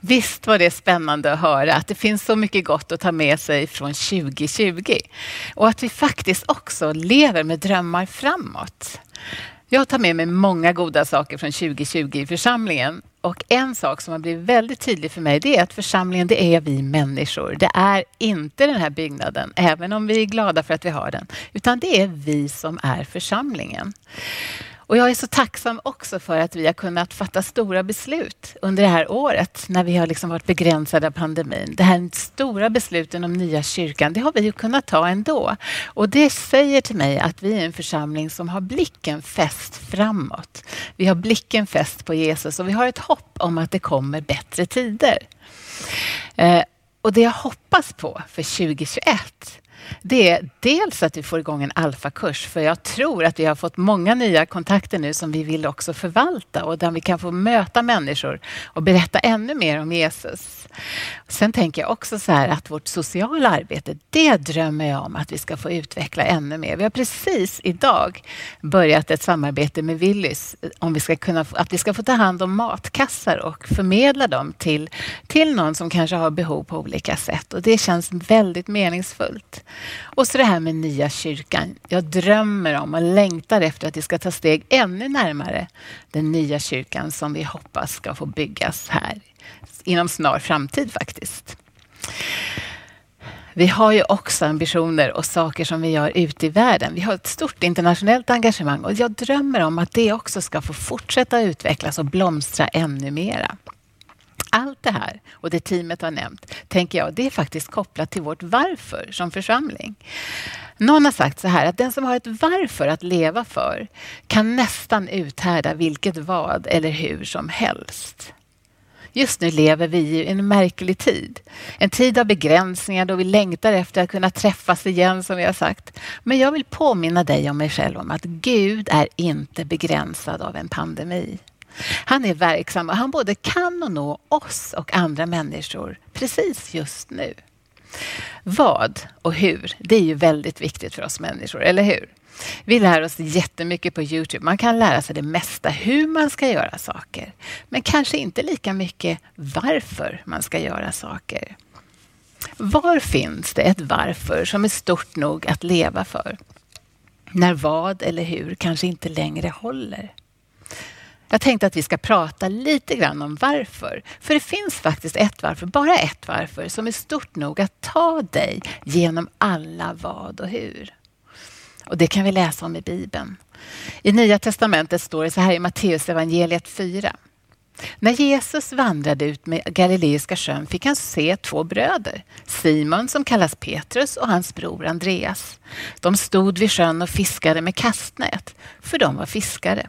Visst var det spännande att höra att det finns så mycket gott att ta med sig från 2020 och att vi faktiskt också lever med drömmar framåt. Jag tar med mig många goda saker från 2020 i församlingen och en sak som har blivit väldigt tydlig för mig det är att församlingen det är vi människor. Det är inte den här byggnaden, även om vi är glada för att vi har den, utan det är vi som är församlingen. Och jag är så tacksam också för att vi har kunnat fatta stora beslut under det här året när vi har liksom varit begränsade av pandemin. Det här stora besluten om nya kyrkan, det har vi ju kunnat ta ändå. Och det säger till mig att vi är en församling som har blicken fäst framåt. Vi har blicken fäst på Jesus och vi har ett hopp om att det kommer bättre tider. Eh, och det jag hoppas på för 2021 det är dels att vi får igång en alfakurs, för jag tror att vi har fått många nya kontakter nu som vi vill också förvalta och där vi kan få möta människor och berätta ännu mer om Jesus. Sen tänker jag också så här att vårt sociala arbete, det drömmer jag om att vi ska få utveckla ännu mer. Vi har precis idag börjat ett samarbete med Willys om vi ska kunna, att vi ska få ta hand om matkassar och förmedla dem till, till någon som kanske har behov på olika sätt. Och det känns väldigt meningsfullt. Och så det här med nya kyrkan. Jag drömmer om och längtar efter att vi ska ta steg ännu närmare den nya kyrkan som vi hoppas ska få byggas här inom snar framtid faktiskt. Vi har ju också ambitioner och saker som vi gör ute i världen. Vi har ett stort internationellt engagemang och jag drömmer om att det också ska få fortsätta utvecklas och blomstra ännu mera. Allt det här och det teamet har nämnt, tänker jag, det är faktiskt kopplat till vårt varför som församling. Någon har sagt så här att den som har ett varför att leva för kan nästan uthärda vilket vad eller hur som helst. Just nu lever vi i en märklig tid. En tid av begränsningar då vi längtar efter att kunna träffas igen som vi har sagt. Men jag vill påminna dig och mig själv om att Gud är inte begränsad av en pandemi. Han är verksam och han både kan och nå oss och andra människor precis just nu. Vad och hur, det är ju väldigt viktigt för oss människor, eller hur? Vi lär oss jättemycket på Youtube. Man kan lära sig det mesta hur man ska göra saker. Men kanske inte lika mycket varför man ska göra saker. Var finns det ett varför som är stort nog att leva för? När vad eller hur kanske inte längre håller. Jag tänkte att vi ska prata lite grann om varför. För det finns faktiskt ett varför, bara ett varför, som är stort nog att ta dig genom alla vad och hur. Och det kan vi läsa om i Bibeln. I Nya Testamentet står det så här i Matteus evangeliet 4. När Jesus vandrade ut med Galileiska sjön fick han se två bröder, Simon som kallas Petrus och hans bror Andreas. De stod vid sjön och fiskade med kastnät, för de var fiskare.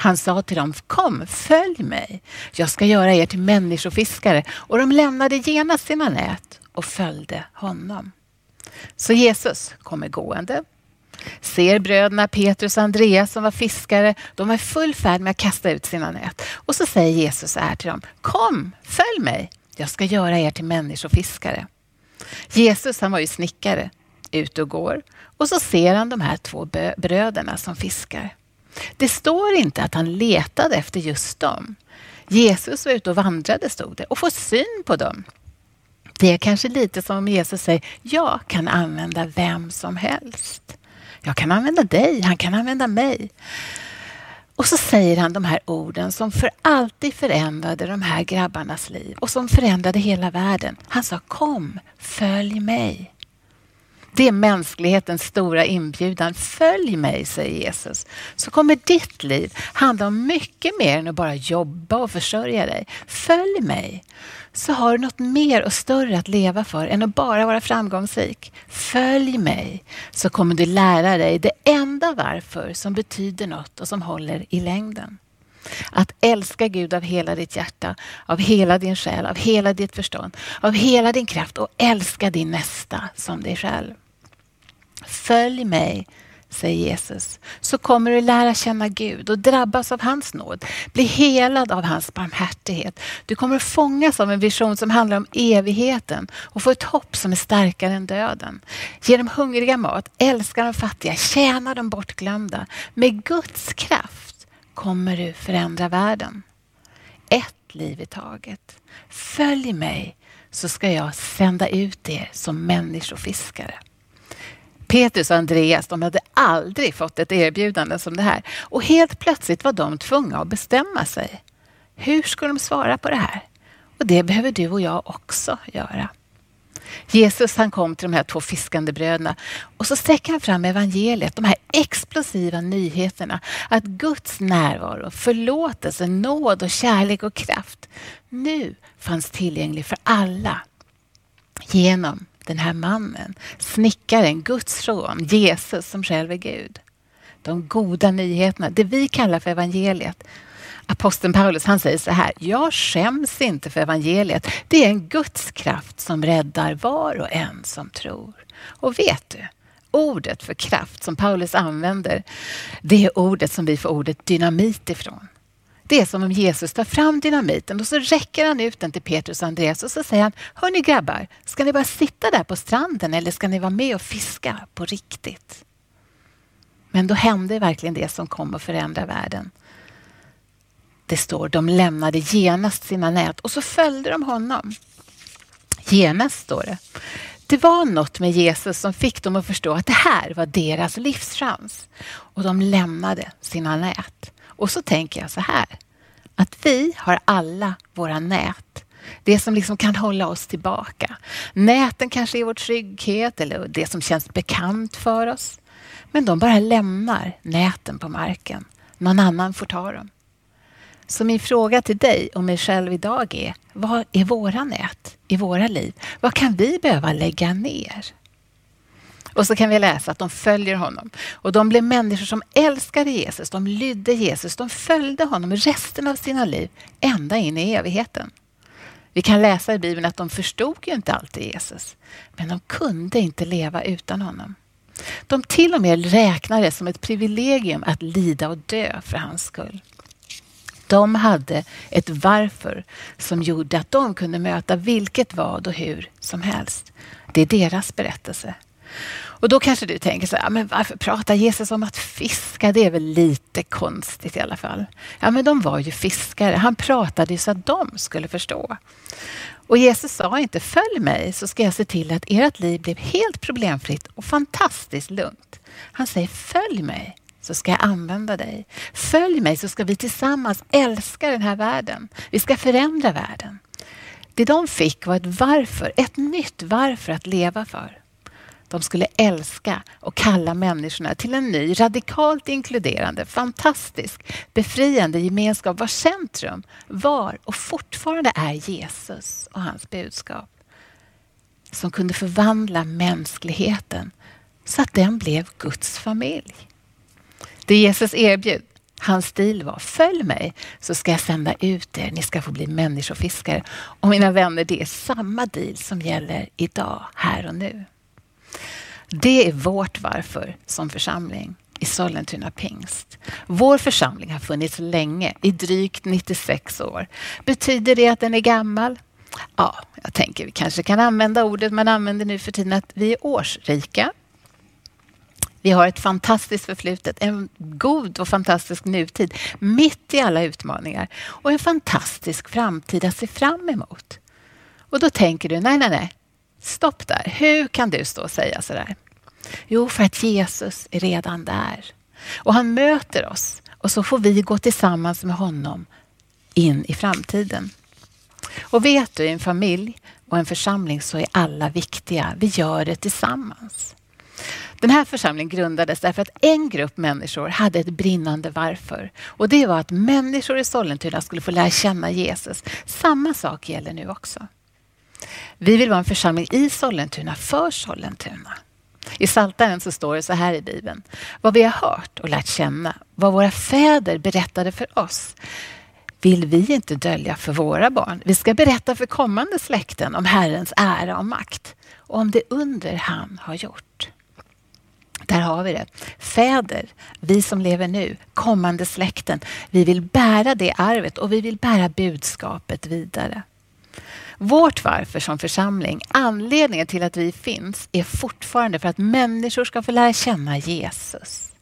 Han sa till dem, kom följ mig, jag ska göra er till människofiskare. Och de lämnade genast sina nät och följde honom. Så Jesus kommer gående ser bröderna Petrus och Andreas som var fiskare. De var i full färd med att kasta ut sina nät. Och så säger Jesus så här till dem. Kom, följ mig. Jag ska göra er till människofiskare. Jesus han var ju snickare, ute och går. Och så ser han de här två bröderna som fiskar. Det står inte att han letade efter just dem. Jesus var ute och vandrade, stod det, och får syn på dem. Det är kanske lite som om Jesus säger, jag kan använda vem som helst. Jag kan använda dig, han kan använda mig. Och så säger han de här orden som för alltid förändrade de här grabbarnas liv och som förändrade hela världen. Han sa kom, följ mig. Det är mänsklighetens stora inbjudan. Följ mig, säger Jesus. Så kommer ditt liv handla om mycket mer än att bara jobba och försörja dig. Följ mig så har du något mer och större att leva för än att bara vara framgångsrik. Följ mig så kommer du lära dig det enda varför som betyder något och som håller i längden. Att älska Gud av hela ditt hjärta, av hela din själ, av hela ditt förstånd, av hela din kraft och älska din nästa som dig själv. Följ mig säger Jesus, så kommer du lära känna Gud och drabbas av hans nåd. Bli helad av hans barmhärtighet. Du kommer fångas av en vision som handlar om evigheten och få ett hopp som är starkare än döden. Ge de hungriga mat, älska de fattiga, tjäna de bortglömda. Med Guds kraft kommer du förändra världen. Ett liv i taget. Följ mig så ska jag sända ut er som människofiskare. Petrus och Andreas de hade aldrig fått ett erbjudande som det här. Och helt plötsligt var de tvungna att bestämma sig. Hur ska de svara på det här? Och det behöver du och jag också göra. Jesus han kom till de här två fiskande bröderna och så sträcker han fram evangeliet, de här explosiva nyheterna att Guds närvaro, förlåtelse, nåd och kärlek och kraft nu fanns tillgänglig för alla genom den här mannen, snickaren, Guds son, Jesus som själv är Gud. De goda nyheterna, det vi kallar för evangeliet. Aposteln Paulus han säger så här, jag skäms inte för evangeliet. Det är en Guds kraft som räddar var och en som tror. Och vet du, ordet för kraft som Paulus använder, det är ordet som vi får ordet dynamit ifrån. Det är som om Jesus tar fram dynamiten och så räcker han ut den till Petrus och Andreas och så säger han, hörni grabbar, ska ni bara sitta där på stranden eller ska ni vara med och fiska på riktigt? Men då hände verkligen det som kom att förändra världen. Det står, de lämnade genast sina nät och så följde de honom. Genast står det. Det var något med Jesus som fick dem att förstå att det här var deras livschans. Och de lämnade sina nät. Och så tänker jag så här, att vi har alla våra nät. Det som liksom kan hålla oss tillbaka. Näten kanske är vår trygghet eller det som känns bekant för oss. Men de bara lämnar näten på marken. Någon annan får ta dem. Så min fråga till dig och mig själv idag är, vad är våra nät i våra liv? Vad kan vi behöva lägga ner? Och så kan vi läsa att de följer honom. Och de blev människor som älskade Jesus, de lydde Jesus, de följde honom resten av sina liv, ända in i evigheten. Vi kan läsa i Bibeln att de förstod ju inte alltid Jesus, men de kunde inte leva utan honom. De till och med räknade det som ett privilegium att lida och dö för hans skull. De hade ett varför som gjorde att de kunde möta vilket vad och hur som helst. Det är deras berättelse. Och då kanske du tänker så här, men varför pratar Jesus om att fiska? Det är väl lite konstigt i alla fall. Ja, men de var ju fiskare. Han pratade ju så att de skulle förstå. Och Jesus sa inte, följ mig så ska jag se till att ert liv blev helt problemfritt och fantastiskt lugnt. Han säger, följ mig så ska jag använda dig. Följ mig så ska vi tillsammans älska den här världen. Vi ska förändra världen. Det de fick var ett varför, ett nytt varför att leva för. De skulle älska och kalla människorna till en ny, radikalt inkluderande, fantastisk, befriande gemenskap vars centrum var och fortfarande är Jesus och hans budskap. Som kunde förvandla mänskligheten så att den blev Guds familj. Det Jesus erbjöd, hans stil var följ mig så ska jag sända ut er. Ni ska få bli människofiskare. Och mina vänner, det är samma deal som gäller idag, här och nu. Det är vårt varför som församling i Sollentuna pingst. Vår församling har funnits länge, i drygt 96 år. Betyder det att den är gammal? Ja, jag tänker vi kanske kan använda ordet man använder nu för tiden att vi är årsrika. Vi har ett fantastiskt förflutet, en god och fantastisk nutid mitt i alla utmaningar och en fantastisk framtid att se fram emot. Och då tänker du, nej, nej, nej, stopp där. Hur kan du stå och säga sådär? Jo, för att Jesus är redan där. Och han möter oss och så får vi gå tillsammans med honom in i framtiden. Och vet du, i en familj och en församling så är alla viktiga. Vi gör det tillsammans. Den här församlingen grundades därför att en grupp människor hade ett brinnande varför. Och det var att människor i Sollentuna skulle få lära känna Jesus. Samma sak gäller nu också. Vi vill vara en församling i Sollentuna för Sollentuna. I Psaltaren så står det så här i Bibeln. Vad vi har hört och lärt känna, vad våra fäder berättade för oss vill vi inte dölja för våra barn. Vi ska berätta för kommande släkten om Herrens ära och makt och om det under han har gjort. Där har vi det. Fäder, vi som lever nu, kommande släkten. Vi vill bära det arvet och vi vill bära budskapet vidare. Vårt varför som församling, anledningen till att vi finns är fortfarande för att människor ska få lära känna Jesus.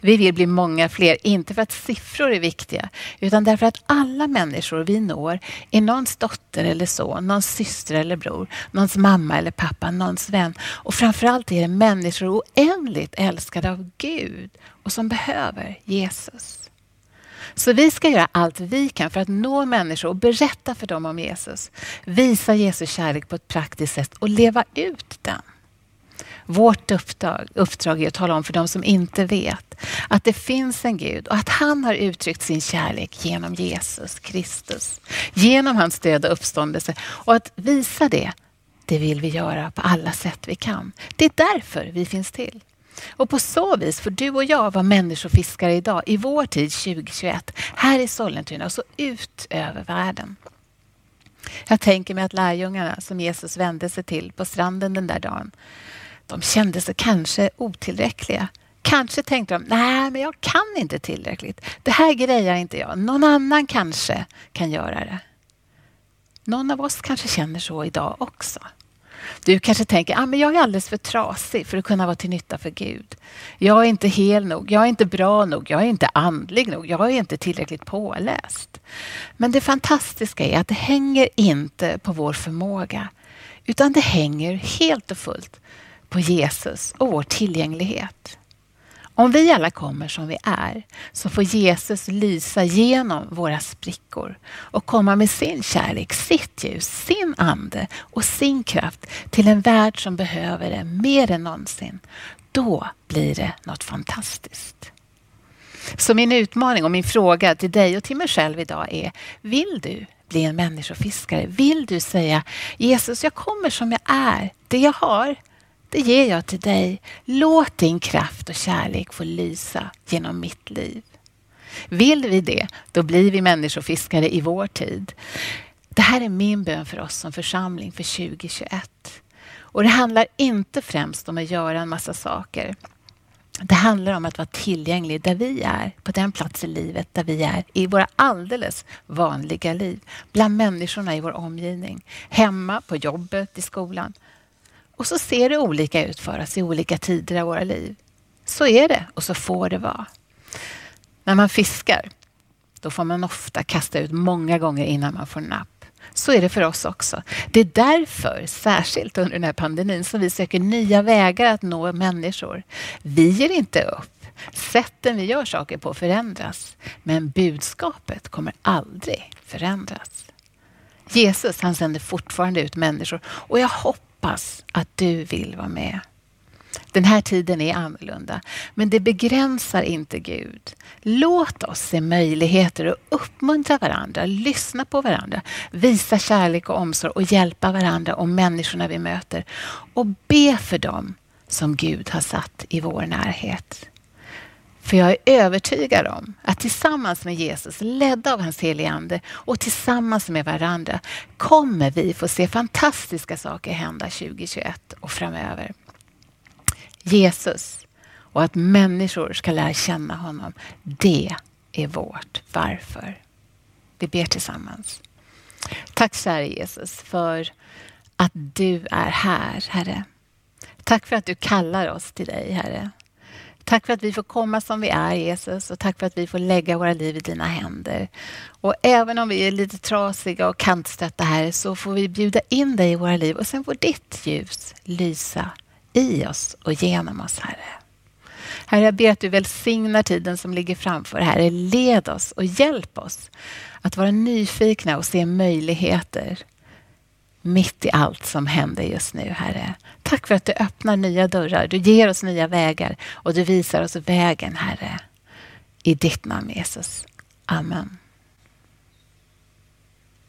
Vi vill bli många fler, inte för att siffror är viktiga, utan därför att alla människor vi når är någons dotter eller son, någons syster eller bror, någons mamma eller pappa, någons vän. Och framförallt är det människor oändligt älskade av Gud och som behöver Jesus. Så vi ska göra allt vi kan för att nå människor och berätta för dem om Jesus. Visa Jesus kärlek på ett praktiskt sätt och leva ut den. Vårt uppdrag, uppdrag är att tala om för dem som inte vet att det finns en Gud och att han har uttryckt sin kärlek genom Jesus Kristus. Genom hans död och uppståndelse. Och att visa det, det vill vi göra på alla sätt vi kan. Det är därför vi finns till. Och på så vis får du och jag vara människofiskare idag, i vår tid 2021, här i Sollentuna och så ut över världen. Jag tänker mig att lärjungarna som Jesus vände sig till på stranden den där dagen, de kände sig kanske otillräckliga. Kanske tänkte de, nej men jag kan inte tillräckligt. Det här grejar inte jag. Någon annan kanske kan göra det. Någon av oss kanske känner så idag också. Du kanske tänker att ah, jag är alldeles för trasig för att kunna vara till nytta för Gud. Jag är inte hel nog, jag är inte bra nog, jag är inte andlig nog, jag är inte tillräckligt påläst. Men det fantastiska är att det hänger inte på vår förmåga utan det hänger helt och fullt på Jesus och vår tillgänglighet. Om vi alla kommer som vi är så får Jesus lysa genom våra sprickor och komma med sin kärlek, sitt ljus, sin ande och sin kraft till en värld som behöver det mer än någonsin. Då blir det något fantastiskt. Så min utmaning och min fråga till dig och till mig själv idag är, vill du bli en människofiskare? Vill du säga Jesus, jag kommer som jag är. Det jag har, det ger jag till dig. Låt din kraft och kärlek få lysa genom mitt liv. Vill vi det, då blir vi människofiskare i vår tid. Det här är min bön för oss som församling för 2021. Och det handlar inte främst om att göra en massa saker. Det handlar om att vara tillgänglig där vi är, på den plats i livet där vi är, i våra alldeles vanliga liv, bland människorna i vår omgivning, hemma, på jobbet, i skolan. Och så ser det olika ut för oss i olika tider av våra liv. Så är det och så får det vara. När man fiskar, då får man ofta kasta ut många gånger innan man får napp. Så är det för oss också. Det är därför, särskilt under den här pandemin, som vi söker nya vägar att nå människor. Vi ger inte upp. Sätten vi gör saker på förändras. Men budskapet kommer aldrig förändras. Jesus han sänder fortfarande ut människor och jag hoppas hoppas att du vill vara med. Den här tiden är annorlunda, men det begränsar inte Gud. Låt oss se möjligheter och uppmuntra varandra, lyssna på varandra, visa kärlek och omsorg och hjälpa varandra och människorna vi möter. Och be för dem som Gud har satt i vår närhet. För jag är övertygad om att tillsammans med Jesus, ledda av hans helige Ande och tillsammans med varandra kommer vi få se fantastiska saker hända 2021 och framöver. Jesus och att människor ska lära känna honom, det är vårt varför. Vi ber tillsammans. Tack käre Jesus för att du är här, Herre. Tack för att du kallar oss till dig, Herre. Tack för att vi får komma som vi är Jesus och tack för att vi får lägga våra liv i dina händer. Och även om vi är lite trasiga och kantstötta här så får vi bjuda in dig i våra liv och sen får ditt ljus lysa i oss och genom oss Herre. Herre, jag ber att du välsignar tiden som ligger framför. Herre, led oss och hjälp oss att vara nyfikna och se möjligheter mitt i allt som händer just nu, Herre. Tack för att du öppnar nya dörrar, du ger oss nya vägar och du visar oss vägen, Herre. I ditt namn Jesus. Amen.